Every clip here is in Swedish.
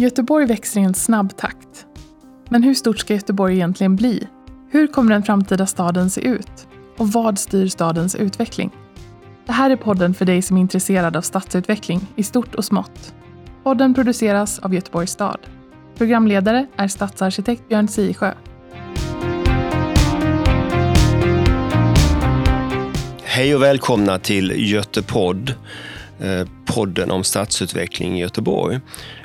Göteborg växer i en snabb takt. Men hur stort ska Göteborg egentligen bli? Hur kommer den framtida staden se ut? Och vad styr stadens utveckling? Det här är podden för dig som är intresserad av stadsutveckling i stort och smått. Podden produceras av Göteborgs stad. Programledare är stadsarkitekt Björn Siesjö. Hej och välkomna till Götepodd, eh, podden om stadsutveckling i Göteborg.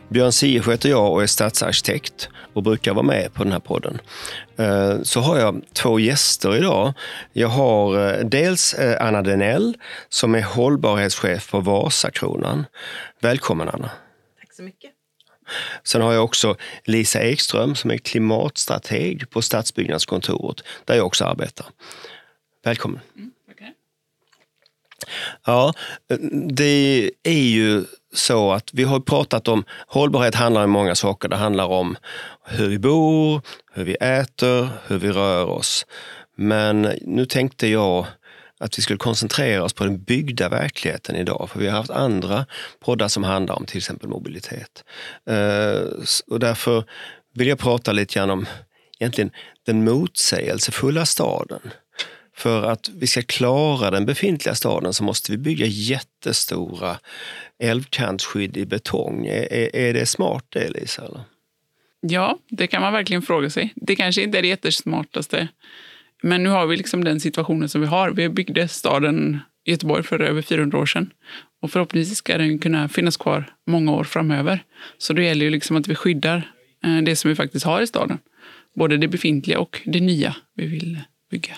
Björn Siesjö heter jag och är stadsarkitekt och brukar vara med på den här podden. Eh, så har jag två gäster idag. Jag har eh, dels Anna Denell som är hållbarhetschef på Vasakronan. Välkommen Anna. Tack så mycket. Sen har jag också Lisa Ekström som är klimatstrateg på Stadsbyggnadskontoret där jag också arbetar. Välkommen. Mm. Ja, det är ju så att vi har pratat om hållbarhet handlar om många saker. Det handlar om hur vi bor, hur vi äter, hur vi rör oss. Men nu tänkte jag att vi skulle koncentrera oss på den byggda verkligheten idag. För vi har haft andra poddar som handlar om till exempel mobilitet. Eh, och därför vill jag prata lite grann om egentligen den motsägelsefulla staden. För att vi ska klara den befintliga staden så måste vi bygga jättestora älvkantsskydd i betong. Är, är det smart det, Lisa? Eller? Ja, det kan man verkligen fråga sig. Det kanske inte är det jättesmartaste. Men nu har vi liksom den situationen som vi har. Vi byggde staden Göteborg för över 400 år sedan. Och förhoppningsvis ska den kunna finnas kvar många år framöver. Så det gäller ju liksom att vi skyddar eh, det som vi faktiskt har i staden. Både det befintliga och det nya vi vill bygga.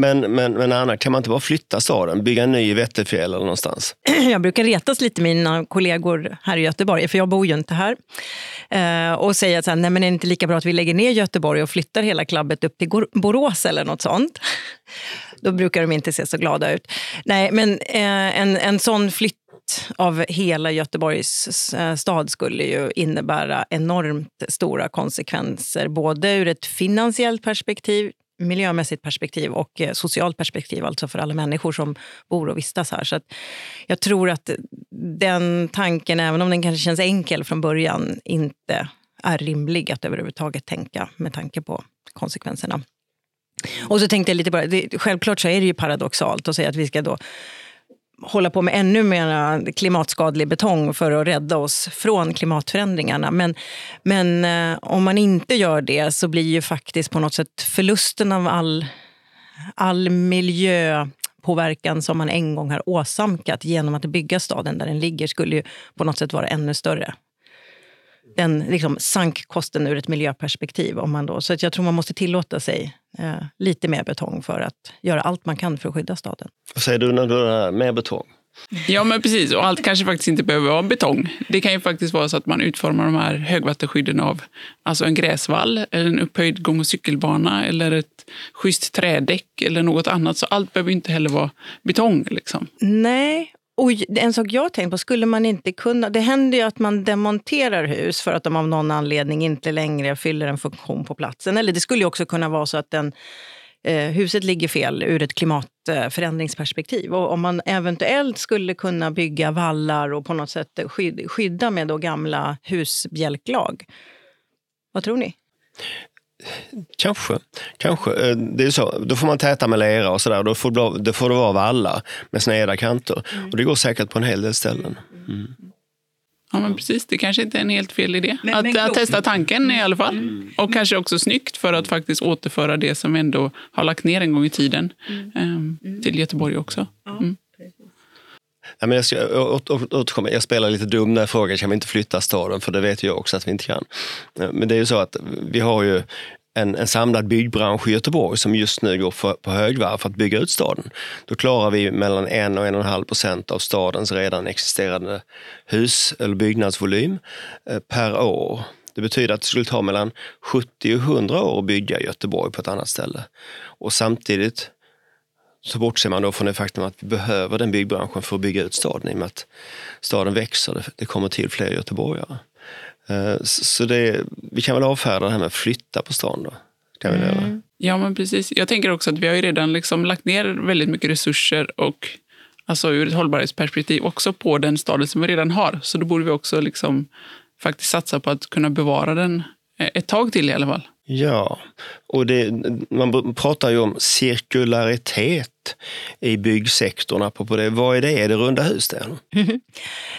Men, men, men Anna, kan man inte bara flytta staden? Bygga en ny i Vätterfjäll eller någonstans? Jag brukar retas lite med mina kollegor här i Göteborg, för jag bor ju inte här. Eh, och säga att nej, men är det inte lika bra att vi lägger ner Göteborg och flyttar hela klabbet upp till Borås eller något sånt? Då brukar de inte se så glada ut. Nej, men eh, en, en sån flytt av hela Göteborgs eh, stad skulle ju innebära enormt stora konsekvenser, både ur ett finansiellt perspektiv, miljömässigt perspektiv och eh, socialt perspektiv, alltså för alla människor som bor och vistas här. Så jag tror att den tanken, även om den kanske känns enkel från början, inte är rimlig att överhuvudtaget tänka med tanke på konsekvenserna. Och så tänkte jag lite bara, det, självklart så är det ju paradoxalt att säga att vi ska då hålla på med ännu mer klimatskadlig betong för att rädda oss från klimatförändringarna. Men, men eh, om man inte gör det så blir ju faktiskt på något sätt förlusten av all, all miljöpåverkan som man en gång har åsamkat genom att bygga staden där den ligger skulle ju på något sätt vara ännu större den liksom sank kosten ur ett miljöperspektiv. Om man då, så att jag tror man måste tillåta sig eh, lite mer betong för att göra allt man kan för att skydda staden. Vad säger du när du är mer betong? Ja, men precis. Och allt kanske faktiskt inte behöver vara betong. Det kan ju faktiskt vara så att man utformar de här högvattenskydden av alltså en gräsvall, eller en upphöjd gång och cykelbana eller ett schysst trädäck eller något annat. Så allt behöver inte heller vara betong. Liksom. Nej, och en sak jag har tänkt på, skulle man inte kunna... Det händer ju att man demonterar hus för att de av någon anledning inte längre fyller en funktion på platsen. Eller det skulle också kunna vara så att den, eh, huset ligger fel ur ett klimatförändringsperspektiv. Och om man eventuellt skulle kunna bygga vallar och på något sätt skydda med då gamla husbjälklag. Vad tror ni? Kanske. Kanske. Eh, det är så. Då får man täta med lera och sådär. Då får, det får det vara vallar med sneda kanter. Mm. Och det går säkert på en hel del ställen. Mm. Ja, men precis. Det kanske inte är en helt fel idé. Men, att, men att, testa tanken i alla fall. Mm. Och kanske också snyggt för att faktiskt återföra det som vi ändå har lagt ner en gång i tiden um, till Göteborg också. Mm. Ja, men jag, ska, återkomma. jag spelar lite dum när jag frågar kan vi inte flytta staden, för det vet jag också att vi inte kan. Men det är ju så att vi har ju en, en samlad byggbransch i Göteborg som just nu går för, på högvarv för att bygga ut staden. Då klarar vi mellan 1 och 1,5 procent av stadens redan existerande hus eller byggnadsvolym eh, per år. Det betyder att det skulle ta mellan 70 och 100 år att bygga Göteborg på ett annat ställe. Och samtidigt så bortser man då från det faktum att vi behöver den byggbranschen för att bygga ut staden i och med att staden växer, det kommer till fler göteborgare. Eh, så det, vi kan väl avfärda det här med att flytta på stan då. Kan vi mm. Ja, men precis. Jag tänker också att vi har ju redan liksom lagt ner väldigt mycket resurser och alltså ur ett hållbarhetsperspektiv också på den staden som vi redan har. Så då borde vi också liksom faktiskt satsa på att kunna bevara den eh, ett tag till i alla fall. Ja, och det, man pratar ju om cirkularitet i byggsektorn. Apropå det. Vad är det? Är det runda hus? Där?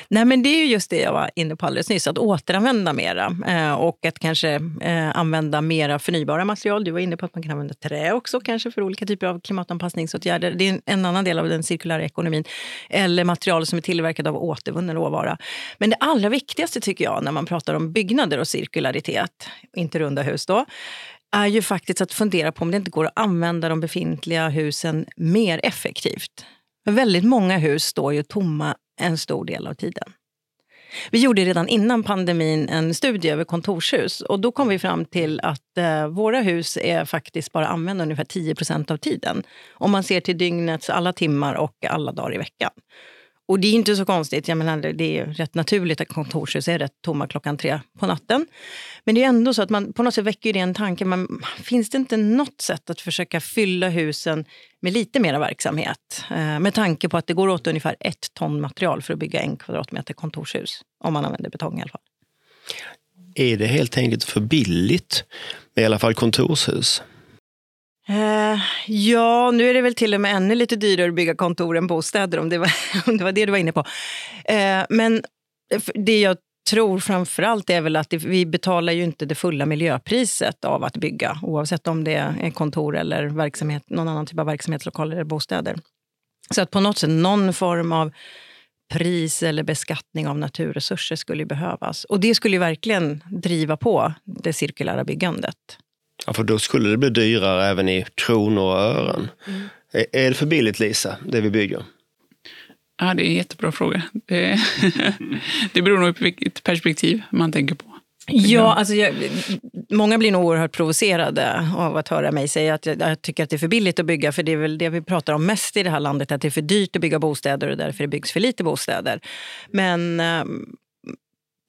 Nej, men det är just det jag var inne på alldeles nyss, att återanvända mera eh, och att kanske eh, använda mera förnybara material. Du var inne på att man kan använda trä också kanske för olika typer av klimatanpassningsåtgärder. Det är en annan del av den cirkulära ekonomin. Eller material som är tillverkade av återvunnen råvara. Men det allra viktigaste tycker jag när man pratar om byggnader och cirkularitet, inte runda hus då, är ju faktiskt att fundera på om det inte går att använda de befintliga husen mer effektivt. För väldigt många hus står ju tomma en stor del av tiden. Vi gjorde redan innan pandemin en studie över kontorshus och då kom vi fram till att eh, våra hus är faktiskt bara använda ungefär 10% av tiden. Om man ser till dygnets alla timmar och alla dagar i veckan. Och det är inte så konstigt. Jag menar, det är rätt naturligt att kontorshus är rätt tomma klockan tre på natten. Men det är ändå så att man på något sätt väcker det en tanke. Men finns det inte något sätt att försöka fylla husen med lite mer verksamhet? Eh, med tanke på att det går åt ungefär ett ton material för att bygga en kvadratmeter kontorshus. Om man använder betong i alla fall. Är det helt enkelt för billigt med i alla fall kontorshus? Uh, ja, nu är det väl till och med ännu lite dyrare att bygga kontor än bostäder om det var, om det, var det du var inne på. Uh, men det jag tror framför allt är väl att vi betalar ju inte det fulla miljöpriset av att bygga oavsett om det är kontor eller verksamhet, någon annan typ av verksamhetslokaler eller bostäder. Så att på något sätt någon form av pris eller beskattning av naturresurser skulle behövas. Och det skulle verkligen driva på det cirkulära byggandet. Ja, för då skulle det bli dyrare även i kronor och ören. Mm. Är, är det för billigt, Lisa, det vi bygger? Ja, det är en jättebra fråga. Det, det beror nog på vilket perspektiv man tänker på. Ja, alltså jag, många blir nog oerhört provocerade av att höra mig säga att jag, jag, tycker att det är för billigt att bygga. För det är väl det vi pratar om mest i det här landet, att det är för dyrt att bygga bostäder och därför det byggs för lite bostäder. Men ehm,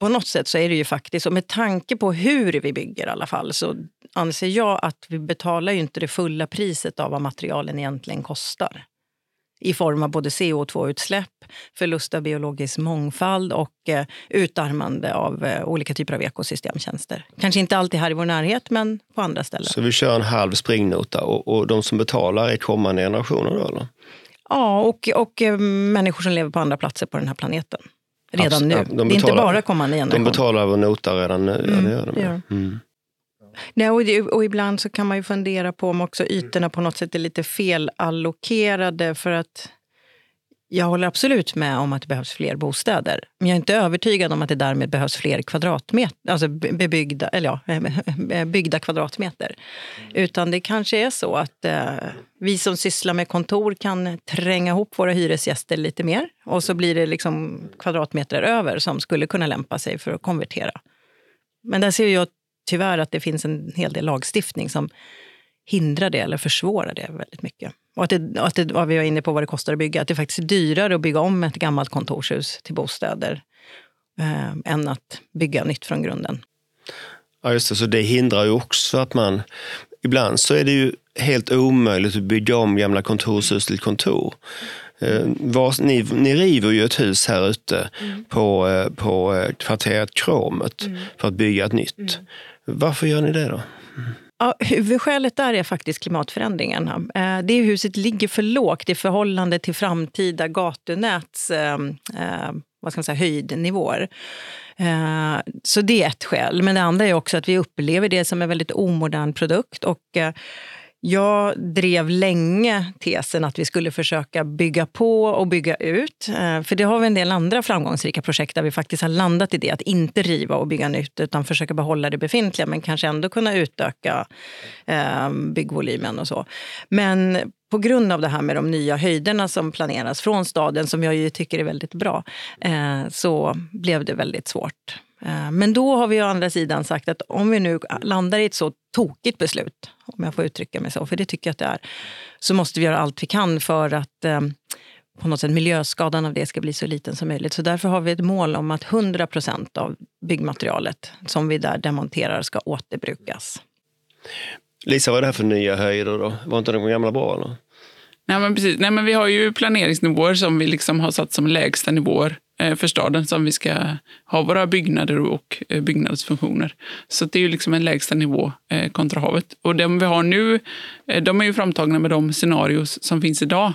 på något sätt så är det ju faktiskt, och med tanke på hur vi bygger i alla fall, så anser jag att vi betalar ju inte det fulla priset av vad materialen egentligen kostar. I form av både CO2-utsläpp, förlust av biologisk mångfald och eh, utarmande av eh, olika typer av ekosystemtjänster. Kanske inte alltid här i vår närhet, men på andra ställen. Så vi kör en halv springnota och, och de som betalar är kommande generationer? Då, eller? Ja, och, och eh, människor som lever på andra platser på den här planeten redan nu. Ja, de betalar, det är inte bara kommande generationer. De betalar vår nota redan nu. Mm, ja, det gör de. Gör. Mm. Nej, och, det, och, ibland så kan man ju fundera på om också ytorna på något sätt är lite felallokerade. För att jag håller absolut med om att det behövs fler bostäder. Men jag är inte övertygad om att det därmed behövs fler kvadratmeter, alltså bebyggda, eller ja, byggda kvadratmeter. Utan det kanske är så att eh, vi som sysslar med kontor kan tränga ihop våra hyresgäster lite mer. Och så blir det liksom kvadratmeter över som skulle kunna lämpa sig för att konvertera. Men där ser jag tyvärr att det finns en hel del lagstiftning som hindrar det eller försvårar det väldigt mycket. Och att, det, att det, vad vi var inne på vad det kostar att bygga, att det faktiskt är dyrare att bygga om ett gammalt kontorshus till bostäder eh, än att bygga nytt från grunden. Ja, just det. Så det hindrar ju också att man... Ibland så är det ju helt omöjligt att bygga om gamla kontorshus till kontor. Eh, var, ni, ni river ju ett hus här ute mm. på, eh, på eh, kvarteret Kromet mm. för att bygga ett nytt. Mm. Varför gör ni det då? Ja, huvudskälet där är faktiskt klimatförändringarna. Det huset ligger för lågt i förhållande till framtida gatunäts eh, eh, vad ska man säga, höjdnivåer. Så det är ett skäl. Men det andra är också att vi upplever det som en väldigt omodern produkt. Och jag drev länge tesen att vi skulle försöka bygga på och bygga ut. Eh, för det har vi en del andra framgångsrika projekt där vi faktiskt har landat i det, att inte riva och bygga nytt utan försöka behålla det befintliga men kanske ändå kunna utöka eh, byggvolymen och så. Men på grund av det här med de nya höjderna som planeras från staden, som jag ju tycker är väldigt bra, eh, så blev det väldigt svårt. Eh, men då har vi å andra sidan sagt att om vi nu landar i ett så tokigt beslut, om jag får uttrycka mig så, för det tycker jag att det är, så måste vi göra allt vi kan för att eh, på något sätt miljöskadan av det ska bli så liten som möjligt. Så därför har vi ett mål om att 100 procent av byggmaterialet som vi där demonterar ska återbrukas. Lisa, vad är det här för nya höjder då? Var inte de gamla bra? Eller? Nej, men precis. Nej, men vi har ju planeringsnivåer som vi liksom har satt som lägsta nivåer Eh, för staden som vi ska ha våra byggnader och eh, byggnadsfunktioner. Så det är ju liksom en lägsta nivå eh, kontra havet. Och de vi har nu, de är ju framtagna med de scenarios som finns idag.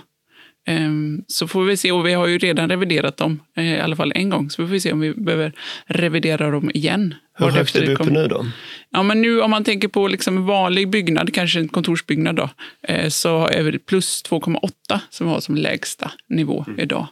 Ehm, så får vi se, och vi har ju redan reviderat dem i alla fall en gång, så vi får se om vi behöver revidera dem igen. Hur högt är vi uppe nu då? Ja, men nu om man tänker på liksom en vanlig byggnad, kanske en kontorsbyggnad, då, så är det plus 2,8 som vi har som lägsta nivå mm. idag.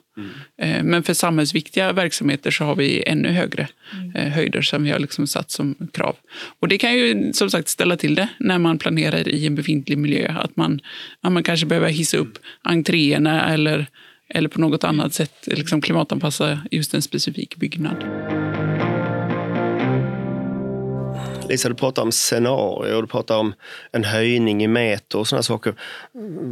Mm. Men för samhällsviktiga verksamheter så har vi ännu högre mm. höjder som vi har liksom satt som krav. Och det kan ju som sagt ställa till det när man planerar i en befintlig miljö. Att man, att man kanske behöver hissa upp entréerna eller, eller på något annat sätt liksom klimatanpassa just en specifik byggnad. Lisa, du pratar om scenarier, du pratar om en höjning i meter och sådana saker.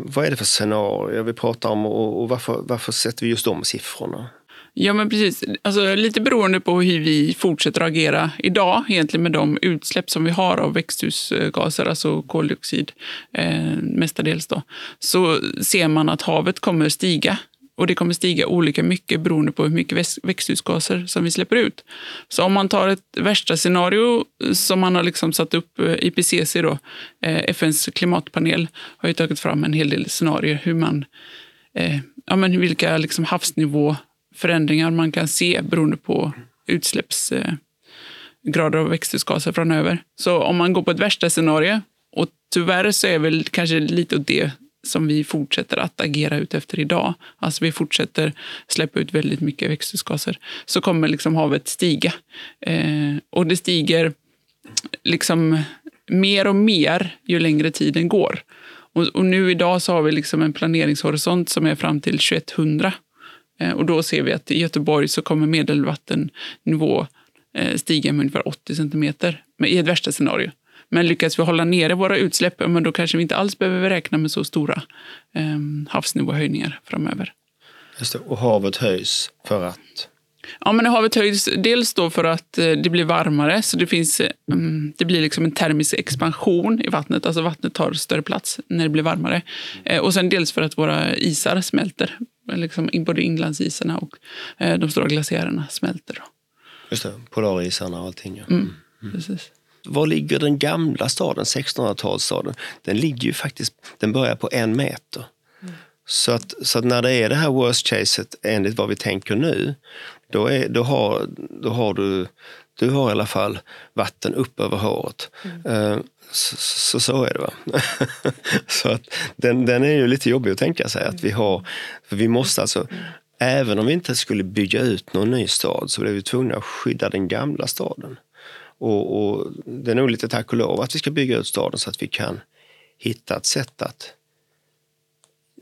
Vad är det för scenarier vi pratar om och varför, varför sätter vi just de siffrorna? Ja, men precis. Alltså, lite beroende på hur vi fortsätter att agera idag, egentligen med de utsläpp som vi har av växthusgaser, alltså koldioxid eh, mestadels, då, så ser man att havet kommer stiga och det kommer stiga olika mycket beroende på hur mycket växthusgaser som vi släpper ut. Så om man tar ett värsta scenario som man har liksom satt upp, eh, IPCC, då, eh, FNs klimatpanel, har ju tagit fram en hel del scenarier hur man, eh, ja, men vilka liksom havsnivåförändringar man kan se beroende på utsläppsgrader eh, av växthusgaser framöver. Så om man går på ett värsta scenario, och tyvärr så är väl kanske lite åt det som vi fortsätter att agera ut efter idag, alltså vi fortsätter släppa ut väldigt mycket växthusgaser, så kommer liksom havet stiga. Eh, och det stiger liksom mer och mer ju längre tiden går. Och, och, nu idag så har vi liksom en planeringshorisont som är fram till 2100. Eh, och då ser vi att i Göteborg så kommer medelvattennivå eh, stiga med ungefär 80 centimeter i ett värsta scenario. Men lyckas vi hålla nere våra utsläpp, men då kanske vi inte alls behöver räkna med så stora eh, havsnivåhöjningar framöver. Just det. Och havet höjs för att? Ja, men havet höjs dels då för att eh, det blir varmare, så det, finns, um, det blir liksom en termisk expansion i vattnet. Alltså vattnet tar större plats när det blir varmare. Eh, och sen dels för att våra isar smälter. Liksom, både inlandsisarna och eh, de stora glaciärerna smälter. Då. Just det, polarisarna och allting. Ja. Mm, mm. Precis. Var ligger den gamla staden, 1600-talsstaden? Den ligger ju faktiskt, den börjar på en meter. Mm. Så, att, så att när det är det här worst caset enligt vad vi tänker nu, då, är, då, har, då har du, du har i alla fall vatten upp över håret. Mm. Så, så, så, är det. va. så att den, den är ju lite jobbig att tänka sig att vi har, för vi måste alltså, mm. även om vi inte skulle bygga ut någon ny stad så blir vi tvungna att skydda den gamla staden. Och, och, det är nog lite tack och lov att vi ska bygga ut staden så att vi kan hitta ett sätt att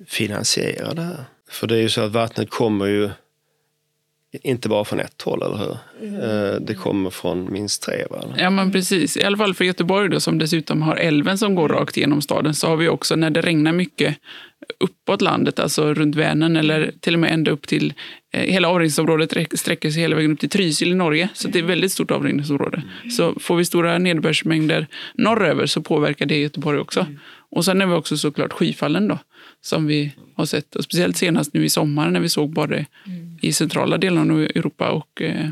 finansiera det här. För det är ju så att vattnet kommer ju inte bara från ett håll, eller hur? Mm. Det kommer från minst tre, va? Ja, men precis. I alla fall för Göteborg, då, som dessutom har älven som går rakt genom staden, så har vi också när det regnar mycket uppåt landet, alltså runt Vänern eller till och med ända upp till eh, Hela avrinningsområdet sträcker sig hela vägen upp till Trysil i Norge, så det är ett väldigt stort avrinningsområde. Så får vi stora nederbördsmängder norröver så påverkar det Göteborg också. Och sen är vi också såklart skyfallen då, som vi har sett. Och speciellt senast nu i sommar när vi såg både i centrala delarna av Europa och eh,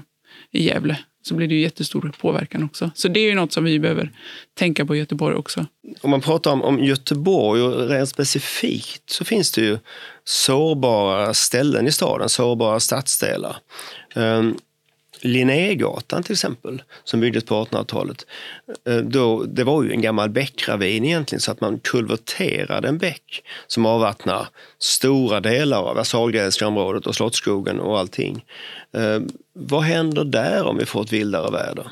i Gävle så blir det ju jättestor påverkan också. Så det är ju något som vi behöver tänka på i Göteborg också. Om man pratar om, om Göteborg och rent specifikt så finns det ju sårbara ställen i staden, sårbara stadsdelar. Um, Linnégatan till exempel, som byggdes på 1800-talet, eh, då, det var ju en gammal bäckravin egentligen så att man kulverterade en bäck som avvattnar stora delar av Sahlgrenska området och Slottsskogen och allting. Eh, vad händer där om vi får ett vildare väder?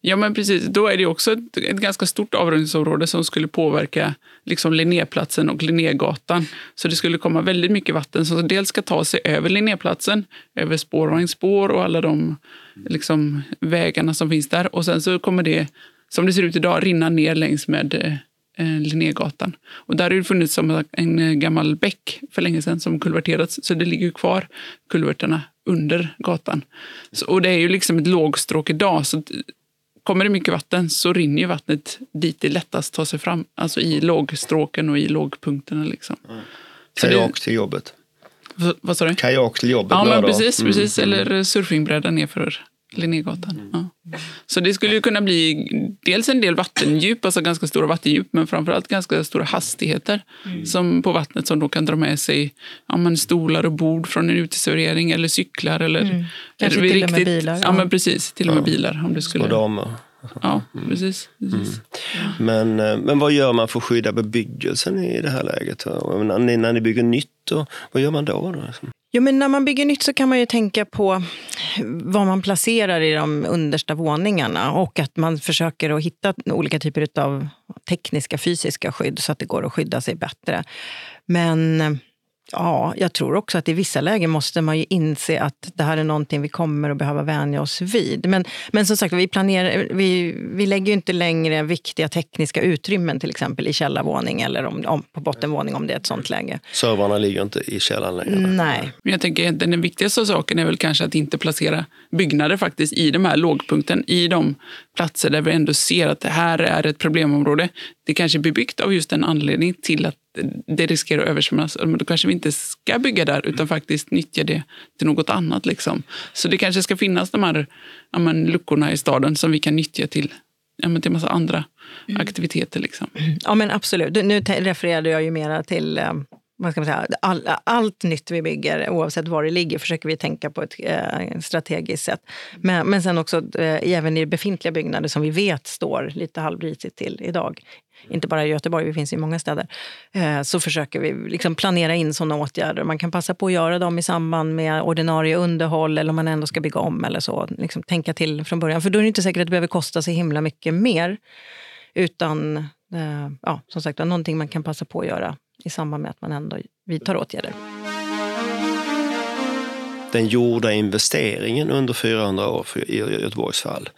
Ja, men precis. Då är det också ett, ett ganska stort avrundningsområde som skulle påverka liksom Linnéplatsen och Linnégatan. Så det skulle komma väldigt mycket vatten som dels ska ta sig över Linnéplatsen, över spårvagnsspår och alla de liksom, vägarna som finns där. Och sen så kommer det, som det ser ut idag, rinna ner längs med eh, eh Linnégatan. Och där har det funnits som en eh, gammal bäck för länge sedan som kulverterats, så det ligger kvar kulverterna under gatan. Så, och det är ju liksom ett lågstråk idag, så kommer det mycket vatten så rinner ju vattnet dit det lättast tar sig fram. Alltså i lågstråken och i lågpunkterna. Liksom. Mm. Det, till jobbet? V- vad sa du? Kajak till jobbet Ja, men lördag. precis. Mm. precis. Eller surfingbräda nerför Linnégatan. Ja. Så det skulle ju kunna bli dels en del vattendjup, alltså ganska stora vattendjup, men framförallt ganska stora hastigheter som på vattnet som då kan dra med sig ja, men stolar och bord från en uteservering eller cyklar. Eller, Mm. Kanske eller till och med bilar, Ja, ja. men precis. Till och med bilar. Om det skulle, ja, precis. precis. Men, eh, men vad gör man för att skydda bebyggelsen i det här läget? När ni, när ni bygger nytt, och, vad gör man då? då? Jo, men när man bygger nytt så kan man ju tänka på vad man placerar i de understa våningarna och att man försöker att hitta olika typer av tekniska, fysiska skydd så att det går att skydda sig bättre. Men ja, jag tror också att i vissa lägen måste man ju inse att det här är någonting vi kommer att behöva vänja oss vid. Men, men som sagt, vi, planerar, vi, vi lägger ju inte längre viktiga tekniska utrymmen till exempel i källarvåning eller om, om, på bottenvåning om det är ett sånt läge. Servrarna ligger inte i källaren längre. Nej. Men jag tänker att den viktigaste saken är väl kanske att inte placera byggnader faktiskt i de här lågpunkten, i de platser där vi ändå ser att det här är ett problemområde. Det kanske är bebyggt av just en anledning till att det riskerar att översvämmas. Då kanske vi inte ska bygga där utan faktiskt nyttja det till något annat. Liksom. Så det kanske ska finnas de här ja, men, luckorna i staden som vi kan nyttja till, ja, men, till massa andra aktiviteter. Liksom. Ja, men absolut. Nu refererade jag ju mera till eh, vad ska man säga, all, allt nytt vi bygger, oavsett var det ligger, försöker vi tänka på ett eh, strategiskt sätt. Men, men sen också eh, även i befintliga byggnader som vi vet står lite halvrisigt till idag. Inte bara i Göteborg, vi finns i många städer. Eh, så försöker vi liksom planera in sådana åtgärder. Man kan passa på att göra dem i samband med ordinarie underhåll eller om man ändå ska bygga om eller så. Liksom tänka till från början. För då är det inte säkert att det behöver kosta så himla mycket mer. Utan eh, ja, som sagt, någonting man kan passa på att göra i samband med att man ändå vidtar åtgärder. Den gjorda investeringen under 400 år för, i Göteborgs fall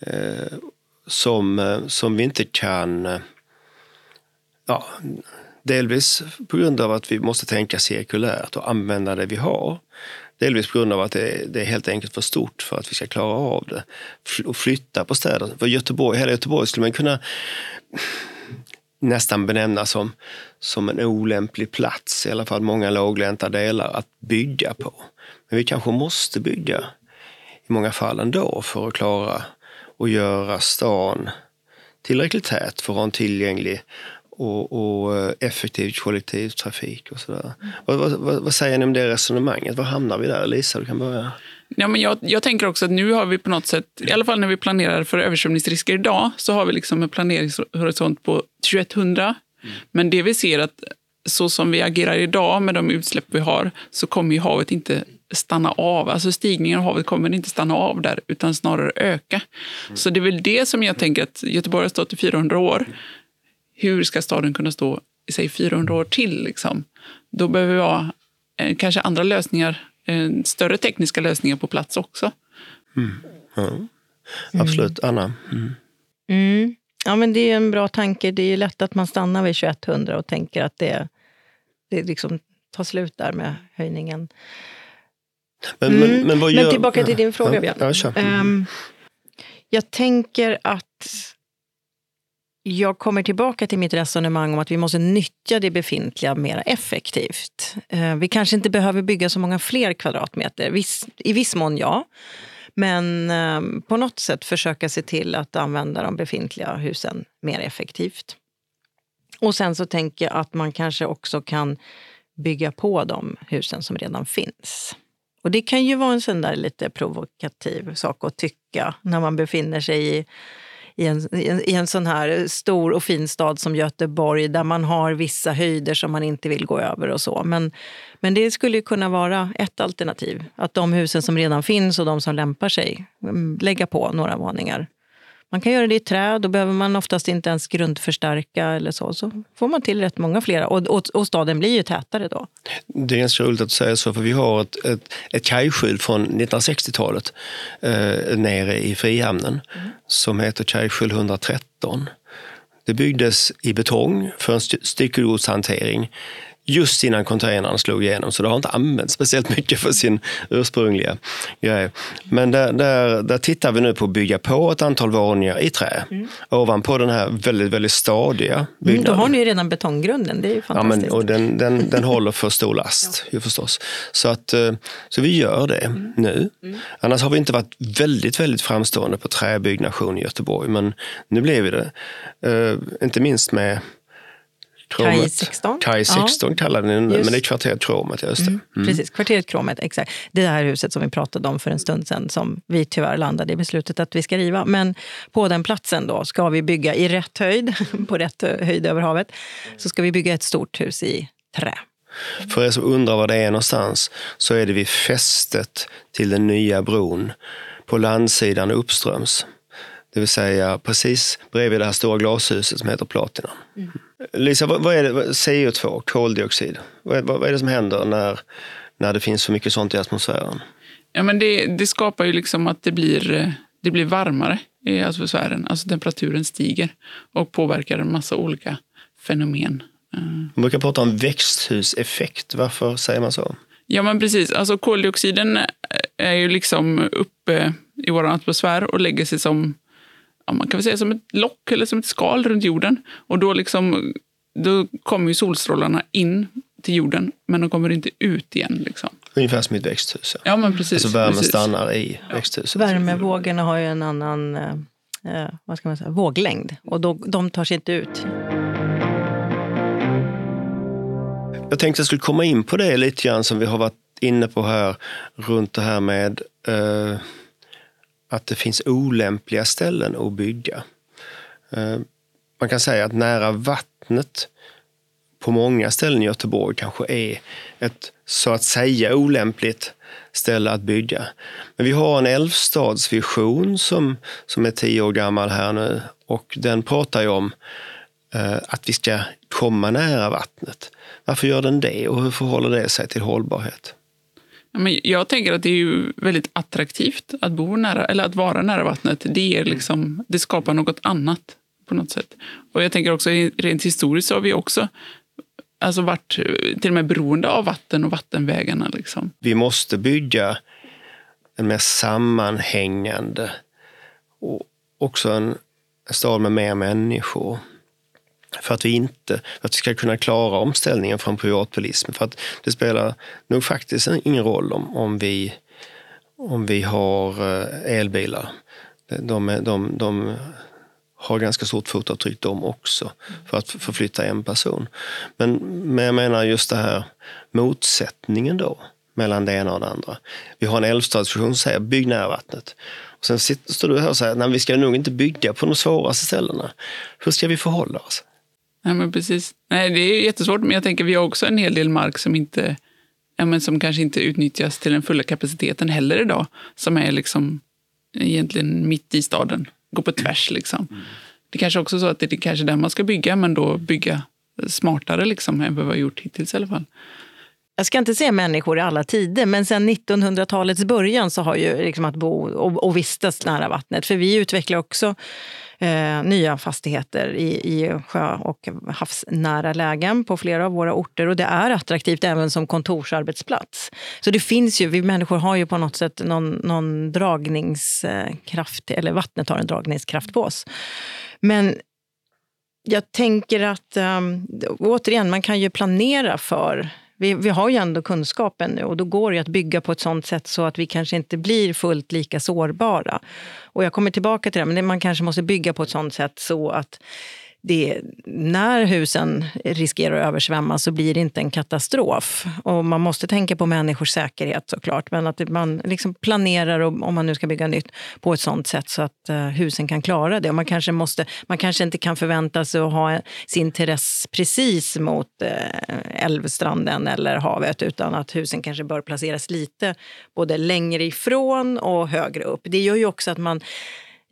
eh, som, eh, som vi inte kan... Eh, ja, delvis på grund av att vi måste tänka cirkulärt och använda det vi har. Delvis på grund av att det, det är helt enkelt för stort för att vi ska klara av det. Och flytta på städer. För Göteborg, hela Göteborg skulle man kunna nästan benämna som, som en olämplig plats, i alla fall många låglänta delar, att bygga på. Men vi kanske måste bygga i många fall ändå för att klara och göra stan tillräckligt tät för att ha en tillgänglig och, och eh, effektiv kollektivtrafik och sådär. Vad, vad, vad, vad säger ni om det resonemanget? Var hamnar vi där? Lisa, du kan börja. Ja, men jag, jag tänker också att nu har vi på något sätt, i alla fall när vi planerar för översvämningsrisker idag, så har vi liksom en planeringshorisont på 2100. Men det vi ser att så som vi agerar idag med de utsläpp vi har, så kommer ju havet inte stanna av. Alltså stigningen av havet kommer inte stanna av där, utan snarare öka. Så det är väl det som jag tänker att Göteborg har stått i 400 år. Hur ska staden kunna stå i sig 400 år till? Liksom? Då behöver vi ha eh, kanske andra lösningar, större tekniska lösningar på plats också. Ja. Absolut. Anna? Mm. Mm. Ja, men det är en bra tanke. Det är ju lätt att man stannar vid 2100 och tänker att det, det liksom tar slut där med höjningen. Men, Mm. men, men vad gör... Men tillbaka till din fråga, ja, Björn. Ja, kör. Ehm, jag tänker att jag kommer tillbaka till mitt resonemang om att vi måste nyttja det befintliga mer effektivt. Eh, vi kanske inte behöver bygga så många fler kvadratmeter. Viss, I viss mån ja. Men ehm, på något sätt försöka se till att använda de befintliga husen mer effektivt. Och sen så tänker jag att man kanske också kan bygga på de husen som redan finns. Och det kan ju vara en sån där lite provokativ sak att tycka när man befinner sig i, i, en, i, en, i en sån här stor och fin stad som Göteborg där man har vissa höjder som man inte vill gå över och så. Men, men det skulle ju kunna vara ett alternativ. Att de husen som redan finns och de som lämpar sig, mm, lägga på några våningar. Man kan göra det i trä, då behöver man oftast inte ens grundförstärka eller så. Så får man till rätt många flera och, och, och staden blir ju tätare då. Det är ganska roligt att du säger så, för vi har ett, ett, ett kajskjul från 1960-talet eh, nere i Frihamnen som heter Kajskjul 113. Det byggdes i betong för en styckegodshantering just innan containern slog igenom, så det har inte använts speciellt mycket för sin ursprungliga grej. Men där, där, där tittar vi nu på att bygga på ett antal våningar i trä mm. ovanpå den här väldigt, väldigt stadiga byggnaden. Mm, då har ni ju redan betonggrunden, det är ju fantastiskt. Ja, men, och den, den, den håller för stor last ja. ju förstås. Så, att, eh, så vi gör det mm. nu. Mm. Annars har vi inte varit väldigt, väldigt framstående på träbyggnation i Göteborg, men nu blev vi det. Uh, inte minst med Kaj 16. Kaj 16 ja. kallar den men det är kvarteret Kromet. Just mm. Mm. Precis, kvarteret Kromet, exakt. Det här huset som vi pratade om för en stund sedan som vi tyvärr landade i beslutet att vi ska riva. Men på den platsen då ska vi bygga i rätt höjd, på rätt höjd över havet, så ska vi bygga ett stort hus i trä. För er som undrar var det är någonstans så är det vid fästet till den nya bron på landsidan uppströms. Det vill säga precis bredvid det här stora glashuset som heter Platina. Mm. Lisa, vad är det, CO2, koldioxid, vad är, vad är det som händer när, när det finns för mycket sånt i atmosfären? Ja, men det, det skapar ju liksom att det blir, det blir varmare i atmosfären. Alltså temperaturen stiger och påverkar en massa olika fenomen. Man brukar prata om växthuseffekt. Varför säger man så? Ja, men precis. Alltså, koldioxiden är ju liksom uppe i vår atmosfär och lägger sig som ja, man kan väl säga som ett lock eller som ett skal runt jorden. Och då, liksom, då kommer ju solstrålarna in till jorden, men de kommer inte ut igen. Liksom. Ungefär som i ett växthus. Ja, men precis. Alltså värmen precis. stannar i ja. växthuset. Värmevågorna har ju en annan eh, eh, vad ska man säga, våglängd och då, de tar sig inte ut. Jag tänkte att jag skulle komma in på det lite grann som vi har varit inne på här runt det här med eh, att det finns olämpliga ställen att bygga. Eh, man kan säga att nära vattnet på många ställen i Göteborg kanske är ett så att säga olämpligt ställe att bygga. Men vi har en älvstadsvision som, som är tio år gammal här nu och den pratar ju om eh, att vi ska komma nära vattnet. Varför gör den det och hur förhåller det sig till hållbarhet? Men jag tänker att det är ju väldigt attraktivt att bo nära, eller att vara nära vattnet. Det, är liksom, det skapar något annat på något sätt. Och jag tänker också rent historiskt så har vi också alltså varit till och med beroende av vatten och vattenvägarna. Liksom. Vi måste bygga en mer sammanhängande och också en stad med mer människor för att vi inte för att vi ska kunna klara omställningen från privatbilism. För att det spelar nog faktiskt ingen roll om, om, vi, om vi har eh, elbilar. De, de, de har ganska stort fotavtryck de också för att förflytta en person. Men, men jag menar just det här motsättningen då mellan det ena och det andra. Vi har en älvstadsvision som säger bygg nära vattnet. Och sen står du här och säger att vi ska nog inte bygga på de svåraste ställena. Hur ska vi förhålla oss? Nej, men precis. Nej, det är jättesvårt, men jag tänker vi har också en hel del mark som inte ja, men som kanske inte utnyttjas till den fulla kapaciteten heller idag. Som är liksom egentligen mitt i staden, går på tvärs. Liksom. Mm. Det kanske också är så att det är kanske där man ska bygga, men då bygga smartare liksom, än vad vi har gjort hittills i alla fall. Jag ska inte säga människor i alla tider, men sen 1900-talets början så har ju liksom att bo och, och vistas nära vattnet. För vi utvecklar också eh, nya fastigheter i, i sjö och havsnära lägen på flera av våra orter. Och det är attraktivt även som kontorsarbetsplats. Så det finns ju, vi människor har ju på något sätt någon, någon dragningskraft, eller vattnet har en dragningskraft på oss. Men jag tänker att, um, återigen, man kan ju planera för vi, vi har ju ändå kunskapen nu och då går det att bygga på ett sånt sätt så att vi kanske inte blir fullt lika sårbara. Och jag kommer tillbaka till det, men man kanske måste bygga på ett sånt sätt så att det, när husen riskerar att översvämmas så blir det inte en katastrof. Och man måste tänka på människors säkerhet såklart. Men att man liksom planerar, om man nu ska bygga nytt, på ett sånt sätt så att uh, husen kan klara det. Och man, kanske måste, man kanske inte kan förvänta sig att ha sin terrass precis mot uh, älvstranden eller havet utan att husen kanske bör placeras lite både längre ifrån och högre upp. Det gör ju också att man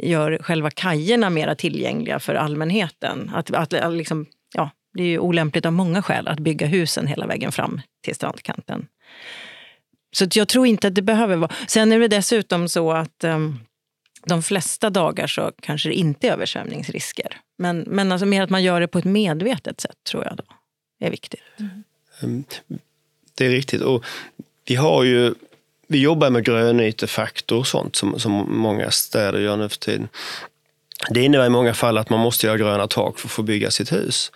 gör själva kajerna mer tillgängliga för allmänheten. Att, att, liksom, ja, det är ju olämpligt av många skäl att bygga husen hela vägen fram till strandkanten. Så jag tror inte att det behöver vara... Sen är det dessutom så att um, de flesta dagar så kanske det inte är översvämningsrisker. Men, men alltså mer att man gör det på ett medvetet sätt tror jag då är viktigt. Mm. Det är riktigt. Och vi har ju vi jobbar med grönytefaktor och sånt som, som många städer gör nu för tiden. Det innebär i många fall att man måste göra gröna tak för att få bygga sitt hus.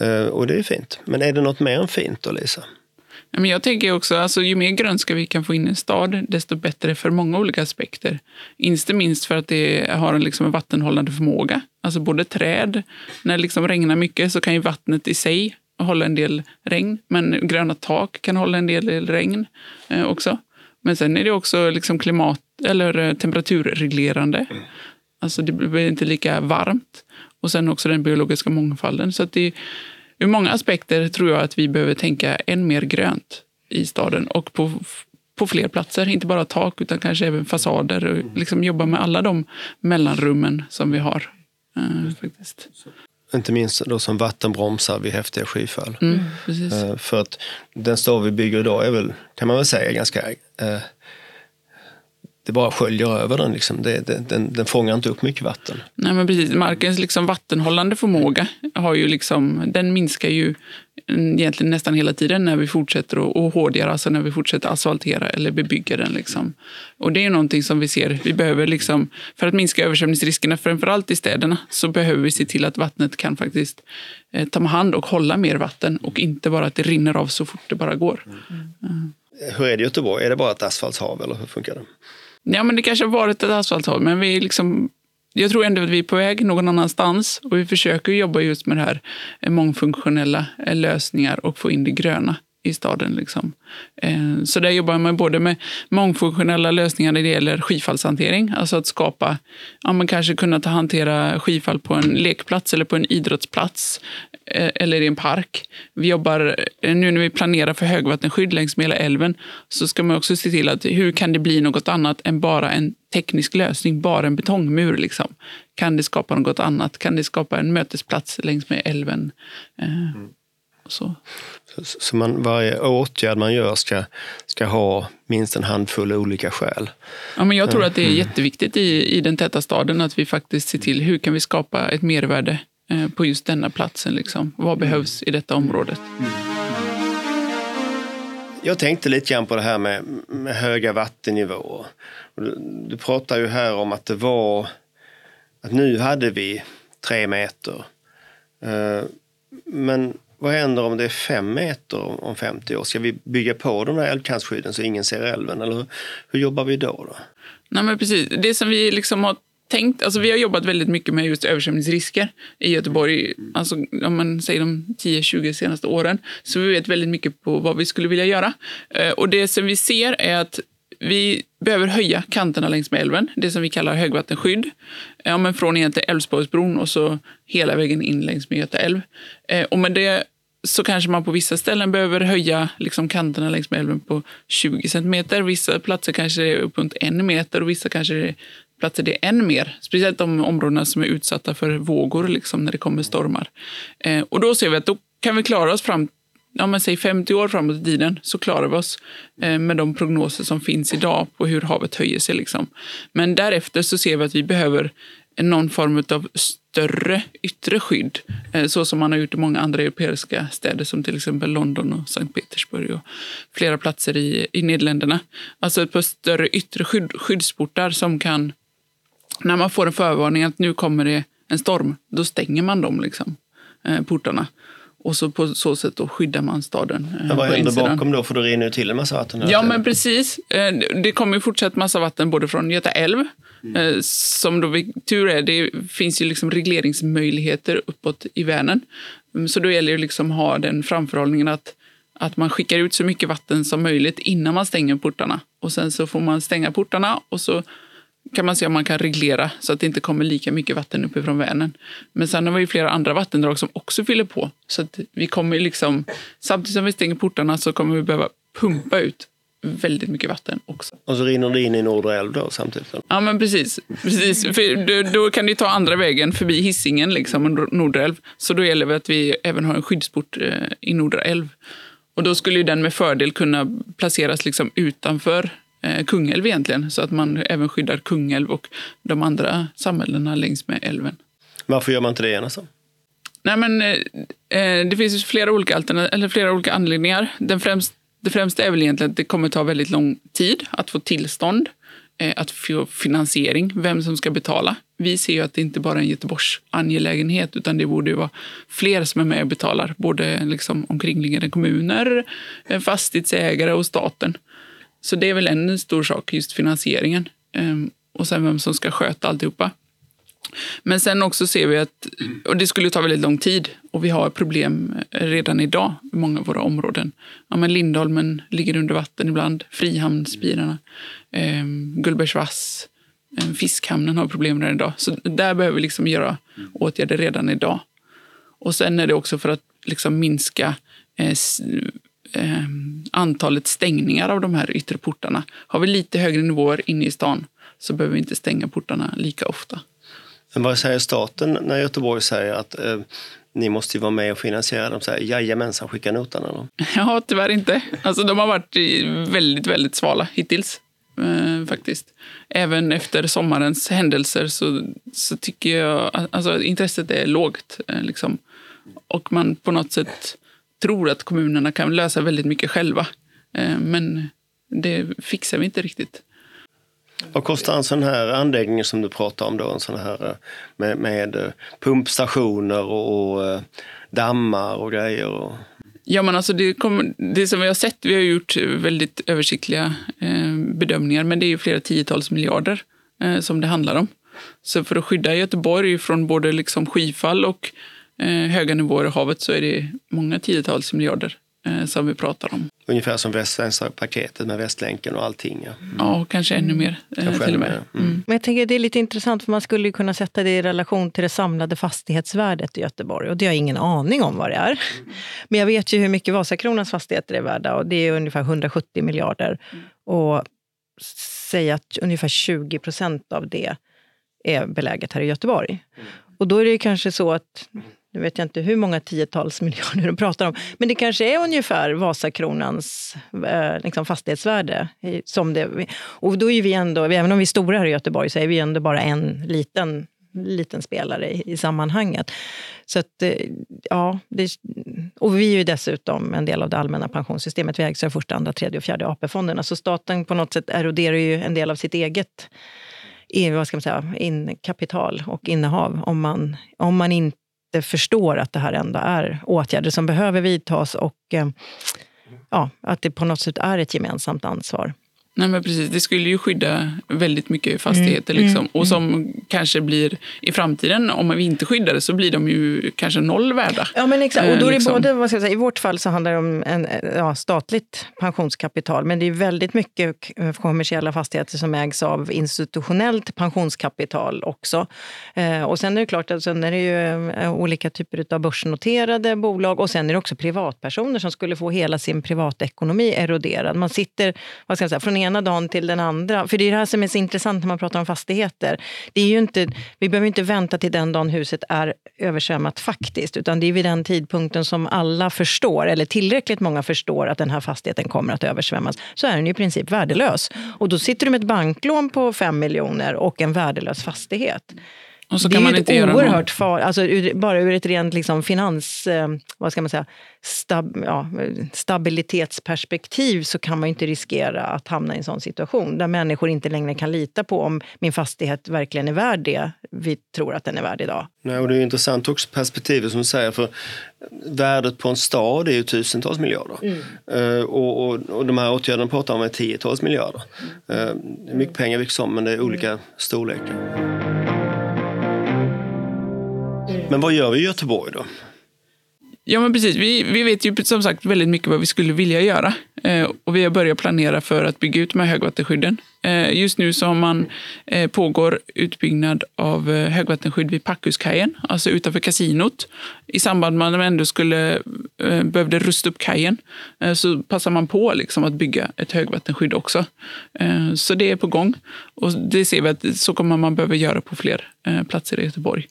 Eh, och det är fint. Men är det något mer än fint då, Lisa? Men jag tänker också, alltså, ju mer grönska vi kan få in i en stad, desto bättre för många olika aspekter. Inte minst för att det har en, liksom, en vattenhållande förmåga. Alltså både träd, när det liksom regnar mycket så kan ju vattnet i sig hålla en del regn. Men gröna tak kan hålla en del regn eh, också. Men sen är det också liksom klimat eller eh, temperaturreglerande. Alltså det blir inte lika varmt. Och sen också den biologiska mångfalden. Så att det, ur många aspekter tror jag att vi behöver tänka än mer grönt i staden och på, på fler platser. Inte bara tak utan kanske även fasader och liksom jobba med alla de mellanrummen som vi har. Eh, faktiskt. Inte minst då som vattenbromsar vid häftiga skyfall. Mm, eh, för att den stad vi bygger idag är väl, kan man väl säga, ganska eh, det bara sköljer över den. Liksom. Det, det, den, den fångar inte upp mycket vatten. Nej, men precis. Markens liksom vattenhållande förmåga har ju liksom, den minskar ju egentligen nästan hela tiden när vi fortsätter att och hårdgöra, alltså när vi fortsätter asfaltera eller bebygga den. Liksom. Och det är någonting som vi ser. Vi behöver liksom, för att minska översvämningsriskerna, framförallt i städerna, så behöver vi se till att vattnet kan faktiskt eh, ta hand och hålla mer vatten och inte bara att det rinner av så fort det bara går. Mm. Mm. Hur är det i Göteborg? Är det bara ett asfaltshav eller hur funkar det? Ja, men det kanske har varit ett asfalthål men vi liksom, jag tror ändå att vi är på väg någon annanstans och vi försöker jobba just med det här mångfunktionella lösningar och få in det gröna i staden. Liksom. Eh, så där jobbar man både med mångfunktionella lösningar när det gäller skifallshantering, alltså att skapa, ja, man kanske kunna ta hantera skifall på en lekplats eller på en idrottsplats eh, eller i en park. Vi jobbar, eh, nu när vi planerar för högvattenskydd längs med hela älven, så ska man också se till att hur kan det bli något annat än bara en teknisk lösning, bara en betongmur? Liksom? Kan det skapa något annat? Kan det skapa en mötesplats längs med älven? Mm. Så. Så man, varje åtgärd man gör ska, ska ha minst en handfull olika skäl. Ja, men jag tror att det är mm. jätteviktigt i, i den täta staden att vi faktiskt ser till hur kan vi skapa ett mervärde eh, på just denna platsen. Liksom. Vad behövs i detta området? Jag tänkte lite grann på det här med, med höga vattennivåer. Du, du pratar ju här om att det var att nu hade vi tre meter. Eh, men vad händer om det är fem meter om 50 år? Ska vi bygga på de där älvkantsskydden så ingen ser älven? Eller hur jobbar vi då? då? Nej, men precis. Det som vi liksom har tänkt, alltså vi har jobbat väldigt mycket med just översvämningsrisker i Göteborg, alltså om man säger de 10-20 senaste åren. Så vi vet väldigt mycket på vad vi skulle vilja göra. Eh, och det som vi ser är att vi behöver höja kanterna längs med älven, det som vi kallar högvattenskydd. Ja, men från egentligen Älvsborgsbron och så hela vägen in längs med Göta älv. Eh, och med det så kanske man på vissa ställen behöver höja liksom kanterna längs med älven på 20 centimeter. Vissa platser kanske det är uppåt en meter och vissa kanske är platser det är än mer. Speciellt de områdena som är utsatta för vågor liksom, när det kommer stormar. Eh, och då ser vi att då kan vi klara oss fram ja, men säg 50 år framåt i tiden så klarar vi oss eh, med de prognoser som finns idag på hur havet höjer sig. Liksom. Men därefter så ser vi att vi behöver någon form av större yttre skydd, eh, så som man har gjort i många andra europeiska städer som till exempel London och Sankt Petersburg och flera platser i, i Nederländerna. Alltså ett par större yttre skydd, skyddsportar som kan, när man får en förvarning att nu kommer det en storm, då stänger man de liksom, eh, portarna. Och så på så sätt då skyddar man staden. Eh, men vad händer bakom då? För då rinner ju till en massa vatten. Ja, men precis. Eh, det kommer ju fortsatt massa vatten både från Göta älv, mm. Eh, som då tur är, det finns ju liksom regleringsmöjligheter uppåt i Vänern. Mm, så då gäller det liksom att ha den framförhållningen att, att man skickar ut så mycket vatten som möjligt innan man stänger portarna. Och sen så får man stänga portarna och så kan man se om man kan reglera så att det inte kommer lika mycket vatten uppifrån Vänern. Men sen har vi flera andra vattendrag som också fyller på. Så att vi kommer liksom, samtidigt som vi stänger portarna så kommer vi behöva pumpa ut väldigt mycket vatten också. Och så rinner det in i Nordre älv då samtidigt? Ja, men precis. precis. För då, då kan det ta andra vägen förbi Hisingen liksom, och Nordre älv. Så då gäller det att vi även har en skyddsport eh, i Nordre älv. Och då skulle den med fördel kunna placeras liksom utanför Kungälv egentligen, så att man även skyddar Kungälv och de andra samhällena längs med älven. Varför gör man inte det ena så? Nej, men, eh, eh det finns flera olika, eller flera olika anledningar. Den främst, det främsta är väl egentligen att det kommer ta väldigt lång tid att få tillstånd, eh, att få finansiering, vem som ska betala. Vi ser ju att det inte bara är en Göteborgs angelägenhet utan det borde vara fler som är med och betalar. Både liksom omkringliggande kommuner, eh, fastighetsägare och staten. Så det är väl en stor sak, just finansieringen. Ehm, och sen vem som ska sköta alltihopa. Men sen också ser vi att, och det skulle ta väldigt lång tid och vi har problem redan idag i många av våra områden. Ja, men Lindholmen ligger under vatten ibland, Frihamnspirarna, eh, Gullbergsvass, eh, Fiskhamnen har problem redan idag. Så där behöver vi liksom göra åtgärder redan idag. Och sen är det också för att liksom minska eh, eh, antalet stängningar av de här yttre portarna. Har vi lite högre nivåer inne i stan så behöver vi inte stänga portarna lika ofta. Men vad säger staten när Göteborg säger att eh, ni måste ju vara med och finansiera dem? Jajamensan, skicka notan eller? Ja, tyvärr inte. Alltså, de har varit väldigt, väldigt svala hittills. Eh, faktiskt. Även efter sommarens händelser så, så tycker jag att alltså, intresset är lågt. Eh, liksom. Och man på något sätt tror att kommunerna kan lösa väldigt mycket själva. Eh, men det fixar vi inte riktigt. Vad kostar en sån här anläggning som du pratar om då? En sån här eh, med, med eh, pumpstationer och, och dammar och grejer? Och... Ja, men alltså det, kom, det som vi har sett, vi har gjort väldigt översiktliga bedömningar, men det är ju flera tiotals miljarder som det handlar om. Så för att skydda Göteborg från både liksom skyfall och höga nivåer i havet så är det många tiotals miljarder som vi pratar om. Ungefär som Västsvenska paketet med Västlänken och allting. Ja, mm. ja kanske ännu mer. Eh, kanske till ännu mer. Mm. Mm. Men jag tänker det är lite intressant för man skulle kunna sätta det i relation till det samlade fastighetsvärdet i Göteborg. Och det har jag ingen aning om vad det är. Men jag vet ju hur mycket Vasakronans fastigheter är värda och det är ungefär 170 miljarder. Och säga att ungefär 20 procent av det är beläget här i Göteborg. Och då är det kanske så att nu vet jag inte hur många tiotals miljarder de pratar om, men det kanske är ungefär Vasakronans eh, liksom fastighetsvärde. Som det, och då är vi ändå, även om vi är stora här i Göteborg, så är vi ändå bara en liten liten spelare i, i sammanhanget. Så att, eh, ja, det, och vi är ju dessutom en del av det allmänna pensionssystemet. Vi ägs av första, andra, tredje och fjärde AP-fonderna. Så staten på något sätt eroderar ju en del av sitt eget vad ska man säga, in, kapital och innehav om man, om man inte förstår att det här ändå är åtgärder som behöver vidtas och eh, ja, att det på något sätt är ett gemensamt ansvar. Nej, men precis. Det skulle ju skydda väldigt mycket fastigheter. Mm. Liksom. Mm. Och som mm. kanske blir i framtiden, om vi inte skyddar det, så blir de ju kanske noll värda. Ja, men exakt. Och då är det liksom. både, vad ska jag säga, I vårt fall så handlar det om en, ja, statligt pensionskapital, men det är väldigt mycket kommersiella fastigheter som ägs av institutionellt pensionskapital också. Eh, och sen är det klart att sen är det ju eh, olika typer av börsnoterade bolag och sen är det också privatpersoner som skulle få hela sin privatekonomi eroderad. Man sitter, vad ska jag säga, från ena dagen till den andra. För det är det här som är så intressant när man pratar om fastigheter. Det är ju inte, vi behöver inte vänta till den dagen huset är översvämmat faktiskt, utan det är vid den tidpunkten som alla förstår, eller tillräckligt många förstår att den här fastigheten kommer att översvämmas, så är den i princip värdelös. Och då sitter du med ett banklån på 5 miljoner och en värdelös fastighet. Och så det kan man inte göra oerhört far, alltså ur, bara ur ett rent liksom finans, eh, vad ska man säga, stab, ja, stabilitetsperspektiv så kan man inte riskera att hamna i en sån situation där människor inte längre kan lita på om min fastighet verkligen är värd det vi tror att den är värd idag. Nej, och det är intressant också perspektivet som du säger, för värdet på en stad är ju tusentals miljarder. Mm. Uh, och, och, och, de här åtgärderna pratar om är tiotals miljarder. Uh, det är mycket pengar vilket som, men det är olika mm. storlekar. Men vad gör vi i Göteborg då? Ja, men precis. Vi, vi vet ju som sagt väldigt mycket vad vi skulle vilja göra. Eh, och vi har börjat planera för att bygga ut de här högvattenskydden. Eh, just nu så har man, eh, pågår utbyggnad av eh, högvattenskydd vid Packhuskajen, alltså utanför kasinot. I samband med att man ändå skulle, eh, behövde rusta upp kajen eh, så passar man på liksom att bygga ett högvattenskydd också. Eh, så det är på gång. Och det ser vi att så kommer man behöva göra på fler eh, platser i Göteborg.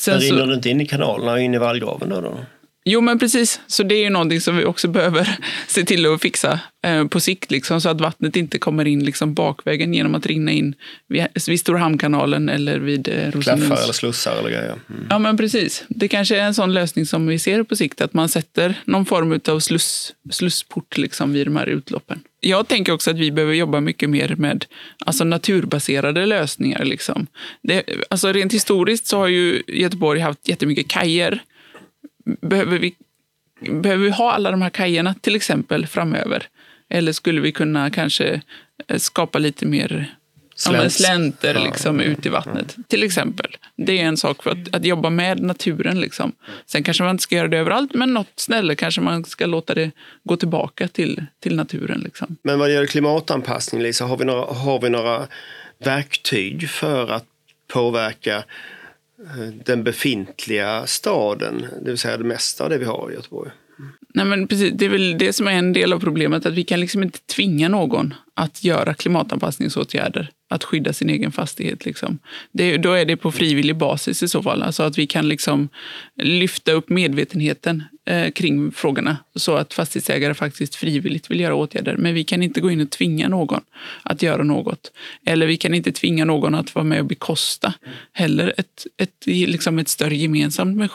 Sen rinner så, det inte in i kanalerna och in i vallgraven då? då? Jo, men precis. Så det är ju någonting som vi också behöver se till att fixa eh, på sikt, liksom, så att vattnet inte kommer in liksom, bakvägen genom att rinna in vid, vid Stora hamnkanalen eller vid eh, Rosenlunds. Klaffar eller slussar eller grejer. Mm. Ja, men precis. Det kanske är en sån lösning som vi ser på sikt, att man sätter någon form av sluss, slussport liksom, vid de här utloppen. Jag tänker också att vi behöver jobba mycket mer med alltså, naturbaserade lösningar. Liksom. Det, alltså, rent historiskt så har ju Göteborg haft jättemycket kajer behöver vi, behöver vi ha alla de här kajerna till exempel framöver? Eller skulle vi kunna kanske eh, skapa lite mer Ja, slänter liksom, ut i vattnet, till exempel. Det är en sak för att, att jobba med naturen. Liksom. Sen kanske man inte ska göra det överallt, men något ställe kanske man ska låta det gå tillbaka till, till naturen. Liksom. Men vad gäller klimatanpassning, Lisa, har vi, några, har vi några verktyg för att påverka den befintliga staden, det vill säga det mesta av det vi har i Göteborg. Nej, men precis, det är väl det som är en del av problemet, att vi kan liksom inte tvinga någon att göra klimatanpassningsåtgärder att skydda sin egen fastighet. Liksom. Det, då är det på frivillig basis i så fall. Alltså att vi kan liksom lyfta upp medvetenheten eh, kring frågorna så att fastighetsägare faktiskt frivilligt vill göra åtgärder. Men vi kan inte gå in och tvinga någon att göra något. Eller vi kan inte tvinga någon att vara med och bekosta heller ett, ett, liksom ett större gemensamt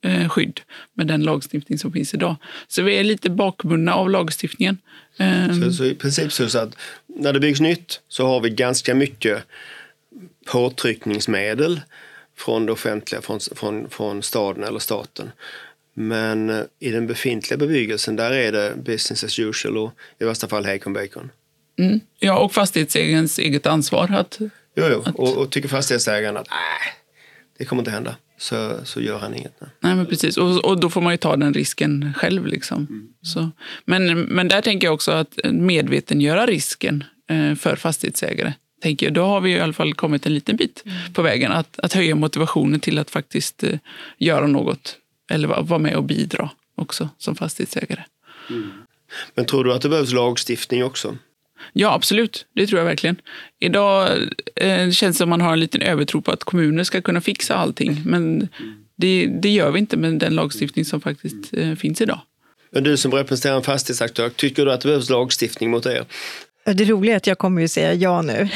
eh, skydd med den lagstiftning som finns idag. Så vi är lite bakbundna av lagstiftningen. Ehm. Så, så i princip så att när det byggs nytt så har vi ganska mycket påtryckningsmedel från det offentliga, från, från, från staden eller staten. Men eh, i den befintliga bebyggelsen där är det business as usual och i värsta fall hejkon bacon. Mm. Ja, och fastighetsägarens eget ansvar att... Jo, jo. Att... Och, och tycker fastighetsägaren att nej, det kommer inte hända så, så gör han inget. Nej, nej men precis. Och, och då får man ju ta den risken själv. Liksom. Mm. Så, men, men där tänker jag också att medvetengöra risken eh, för fastighetsägare. Tänker jag, då har vi i alla fall kommit en liten bit mm. på vägen. Att, att höja motivationen till att faktiskt eh, göra något. Eller vara med och bidra också som fastighetsägare. Mm. Men tror du att det behövs lagstiftning också? Ja, absolut. Det tror jag verkligen. Idag eh, känns det som man har en liten övertro på att kommuner ska kunna fixa allting. Men det, det gör vi inte med den lagstiftning som faktiskt eh, finns idag. Men du som representerar en fastighetsaktör, tycker du att det behövs lagstiftning mot er? Det roliga är att jag kommer ju säga ja nu.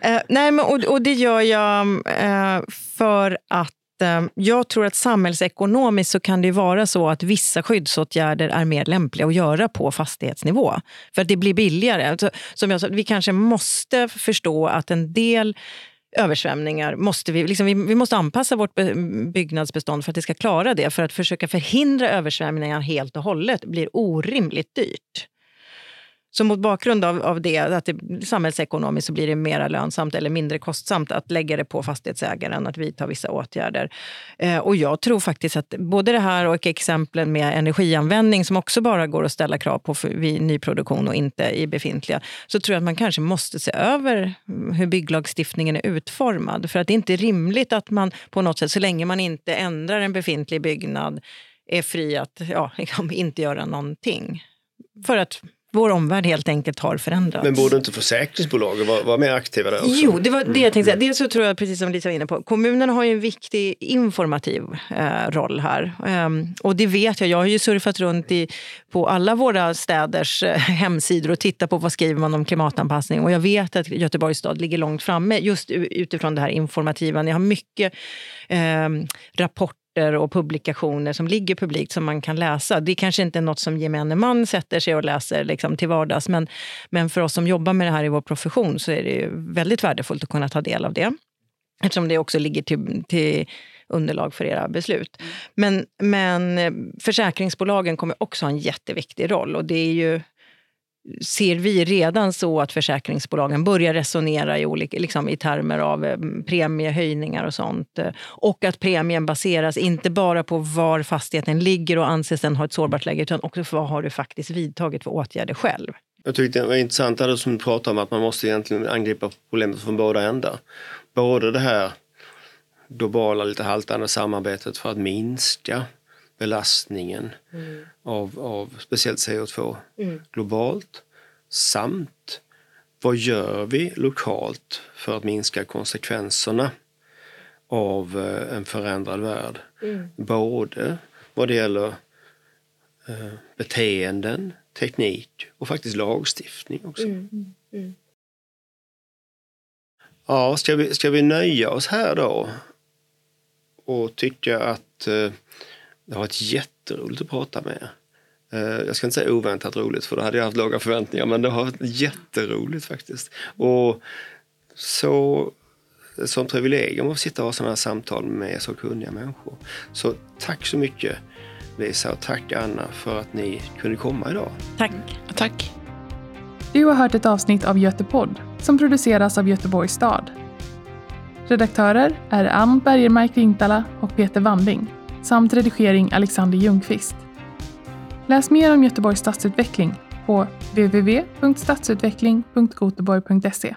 eh, nej, men, och, och, det gör jag eh, för att Eh, jag tror att samhällsekonomiskt så kan det vara så att vissa skyddsåtgärder är mer lämpliga att göra på fastighetsnivå. För att det blir billigare. Alltså, som jag sa, vi kanske måste förstå att en del översvämningar måste vi, liksom, vi, vi, måste anpassa vårt byggnadsbestånd för att det ska klara det. För att försöka förhindra översvämningar helt och hållet blir orimligt dyrt. Så mot bakgrund av, av det, att det, samhällsekonomiskt så blir det mer lönsamt eller mindre kostsamt att lägga det på fastighetsägaren att vidta vissa åtgärder. Eh, och jag tror faktiskt att både det här och exemplen med energianvändning som också bara går att ställa krav på för, vid nyproduktion och inte i befintliga, så tror jag att man kanske måste se över hur bygglagstiftningen är utformad. För att det är inte rimligt att man på något sätt, så länge man inte ändrar en befintlig byggnad, är fri att ja, liksom inte göra någonting. För att vår omvärld helt enkelt har förändrats. Men borde inte försäkringsbolagen vara, vara mer aktiva där också? Jo, det var det jag tänkte säga. Dels så tror jag, precis som Lisa var inne på, kommunerna har ju en viktig informativ eh, roll här. Um, och det vet jag. Jag har ju surfat runt i, på alla våra städers eh, hemsidor och tittat på vad skriver man om klimatanpassning. Och jag vet att Göteborgs stad ligger långt framme just utifrån det här informativa. Ni har mycket eh, rapporter rapporter och publikationer som ligger publikt som man kan läsa. Det kanske inte är något som gemene man sätter sig och läser liksom, till vardags men, men för oss som jobbar med det här i vår profession så är det väldigt värdefullt att kunna ta del av det. Eftersom det också ligger till, till underlag för era beslut. Men, men försäkringsbolagen kommer också ha en jätteviktig roll. Och det är ju ser vi redan så att försäkringsbolagen börjar resonera i, olika, liksom i termer av eh, premiehöjningar och sånt. Och att premien baseras inte bara på var fastigheten ligger och anses den ha ett sårbart läge utan också för vad har du faktiskt vidtagit för åtgärder själv. Jag tyckte det var intressant det som du pratade om att man måste egentligen angripa problemet från båda ändar. Både det här globala lite haltande samarbetet för att minska belastningen mm. av, av speciellt CO2 mm. globalt samt vad gör vi lokalt för att minska konsekvenserna av eh, en förändrad värld? Mm. Både vad det gäller eh, beteenden, teknik och faktiskt lagstiftning också. Mm. Mm. Ja, ska vi, ska vi nöja oss här då och tycka att eh, det har varit jätteroligt att prata med er. Eh, jag ska inte säga oväntat roligt för då hade jag haft låga förväntningar men det har varit jätteroligt faktiskt. Och så som privilegium att sitta och ha sådana här samtal med så kunniga människor. Så tack så mycket Lisa och tack Anna för att ni kunde komma idag. Tack. Tack. Du har hört ett avsnitt av Götepodd som produceras av Göteborgs stad. Redaktörer är Ann Bergermark Rintala och Peter Wandling samt redigering Alexander Ljungqvist. Läs mer om Göteborgs stadsutveckling på www.stadsutveckling.goteborg.se